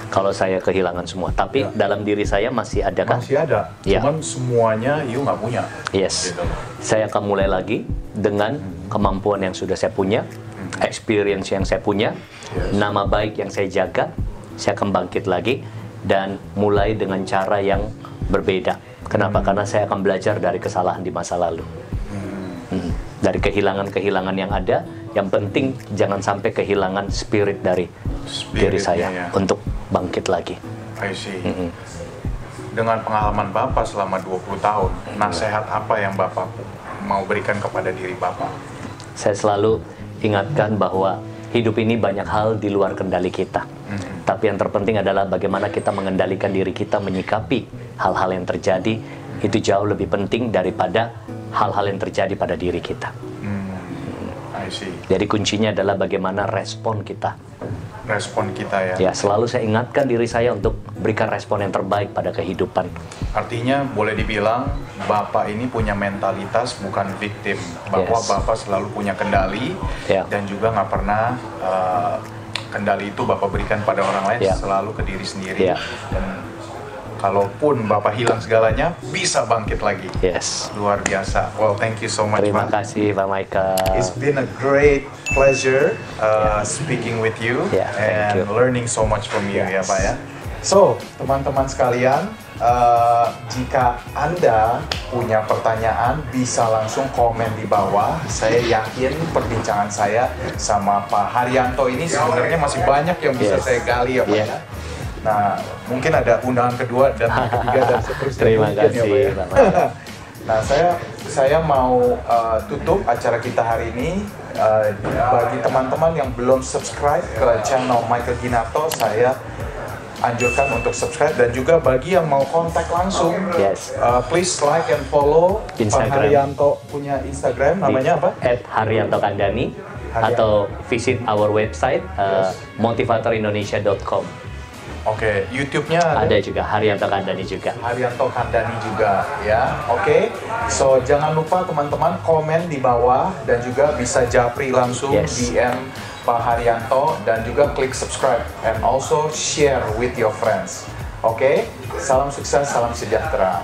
Speaker 1: Kalau saya kehilangan semua, tapi
Speaker 2: Ya.
Speaker 1: dalam diri saya masih ada kan?
Speaker 2: Masih ada,
Speaker 1: Yeah.
Speaker 2: cuman semuanya you nggak punya.
Speaker 1: Yes.
Speaker 2: Gitu.
Speaker 1: Saya akan mulai lagi dengan kemampuan yang sudah saya punya, experience yang saya punya,
Speaker 2: Yes.
Speaker 1: nama baik yang saya jaga, saya akan bangkit lagi dan mulai dengan cara yang berbeda. Kenapa? Karena saya akan belajar dari kesalahan di masa lalu. Hmm. Dari kehilangan-kehilangan yang ada, yang penting jangan sampai kehilangan spirit dari diri
Speaker 2: Spiritnya,
Speaker 1: saya
Speaker 2: ya.
Speaker 1: untuk bangkit lagi.
Speaker 2: I see. Dengan pengalaman bapak selama 20 tahun, nasihat apa yang bapak mau berikan kepada diri bapak?
Speaker 1: Saya selalu ingatkan bahwa hidup ini banyak hal di luar kendali kita. Tapi yang terpenting adalah bagaimana kita mengendalikan diri kita menyikapi hal-hal yang terjadi itu jauh lebih penting daripada hal-hal yang terjadi pada diri kita.
Speaker 2: I see.
Speaker 1: Jadi kuncinya adalah bagaimana respon kita.
Speaker 2: Respon kita ya.
Speaker 1: Ya, selalu saya ingatkan diri saya untuk berikan respon yang terbaik pada kehidupan.
Speaker 2: Artinya boleh dibilang bapak ini punya mentalitas bukan victim, bahwa
Speaker 1: Yes.
Speaker 2: bapak selalu punya kendali
Speaker 1: Ya.
Speaker 2: dan juga nggak pernah uh, kendali itu bapak berikan pada orang lain,
Speaker 1: Ya.
Speaker 2: selalu ke diri sendiri.
Speaker 1: Ya.
Speaker 2: Dan kalaupun bapak hilang segalanya, bisa bangkit lagi.
Speaker 1: Yes.
Speaker 2: Luar biasa. Well, thank you so much,
Speaker 1: Terima
Speaker 2: Pak.
Speaker 1: kasih Pak Michael.
Speaker 2: It's been a great pleasure uh, speaking with you
Speaker 1: Yeah,
Speaker 2: and
Speaker 1: you.
Speaker 2: learning so much from you ya
Speaker 1: Yes.
Speaker 2: Pak ya. So, teman-teman sekalian, uh, jika Anda punya pertanyaan bisa langsung komen di bawah. Saya yakin perbincangan saya sama Pak Haryanto ini sebenarnya masih banyak yang bisa
Speaker 1: Yes.
Speaker 2: saya gali ya Pak
Speaker 1: Yeah.
Speaker 2: ya. Nah, mungkin ada undangan kedua dan ketiga dan seterusnya.
Speaker 1: Terima
Speaker 2: ya,
Speaker 1: kasih,
Speaker 2: Pak ya.
Speaker 1: Pak.
Speaker 2: Nah, saya saya mau uh, tutup acara kita hari ini. Uh, bagi teman-teman yang belum subscribe ke channel Michael Ginato, saya anjurkan untuk subscribe dan juga bagi yang mau kontak langsung,
Speaker 1: Yes.
Speaker 2: uh, please like and follow Pak
Speaker 1: Instagram.
Speaker 2: Haryanto punya Instagram namanya apa?
Speaker 1: At Haryanto Kandani
Speaker 2: Haryanto.
Speaker 1: atau visit our website uh, motivatorindonesia.com.
Speaker 2: Oke, YouTube-nya ada.
Speaker 1: Ada juga Haryanto Kandani juga.
Speaker 2: Haryanto Kandani juga ya. Oke. So jangan lupa teman-teman komen di bawah dan juga bisa japri langsung
Speaker 1: Yes.
Speaker 2: DM Pak Haryanto dan juga klik subscribe and also share with your friends. Oke. Salam sukses, salam sejahtera.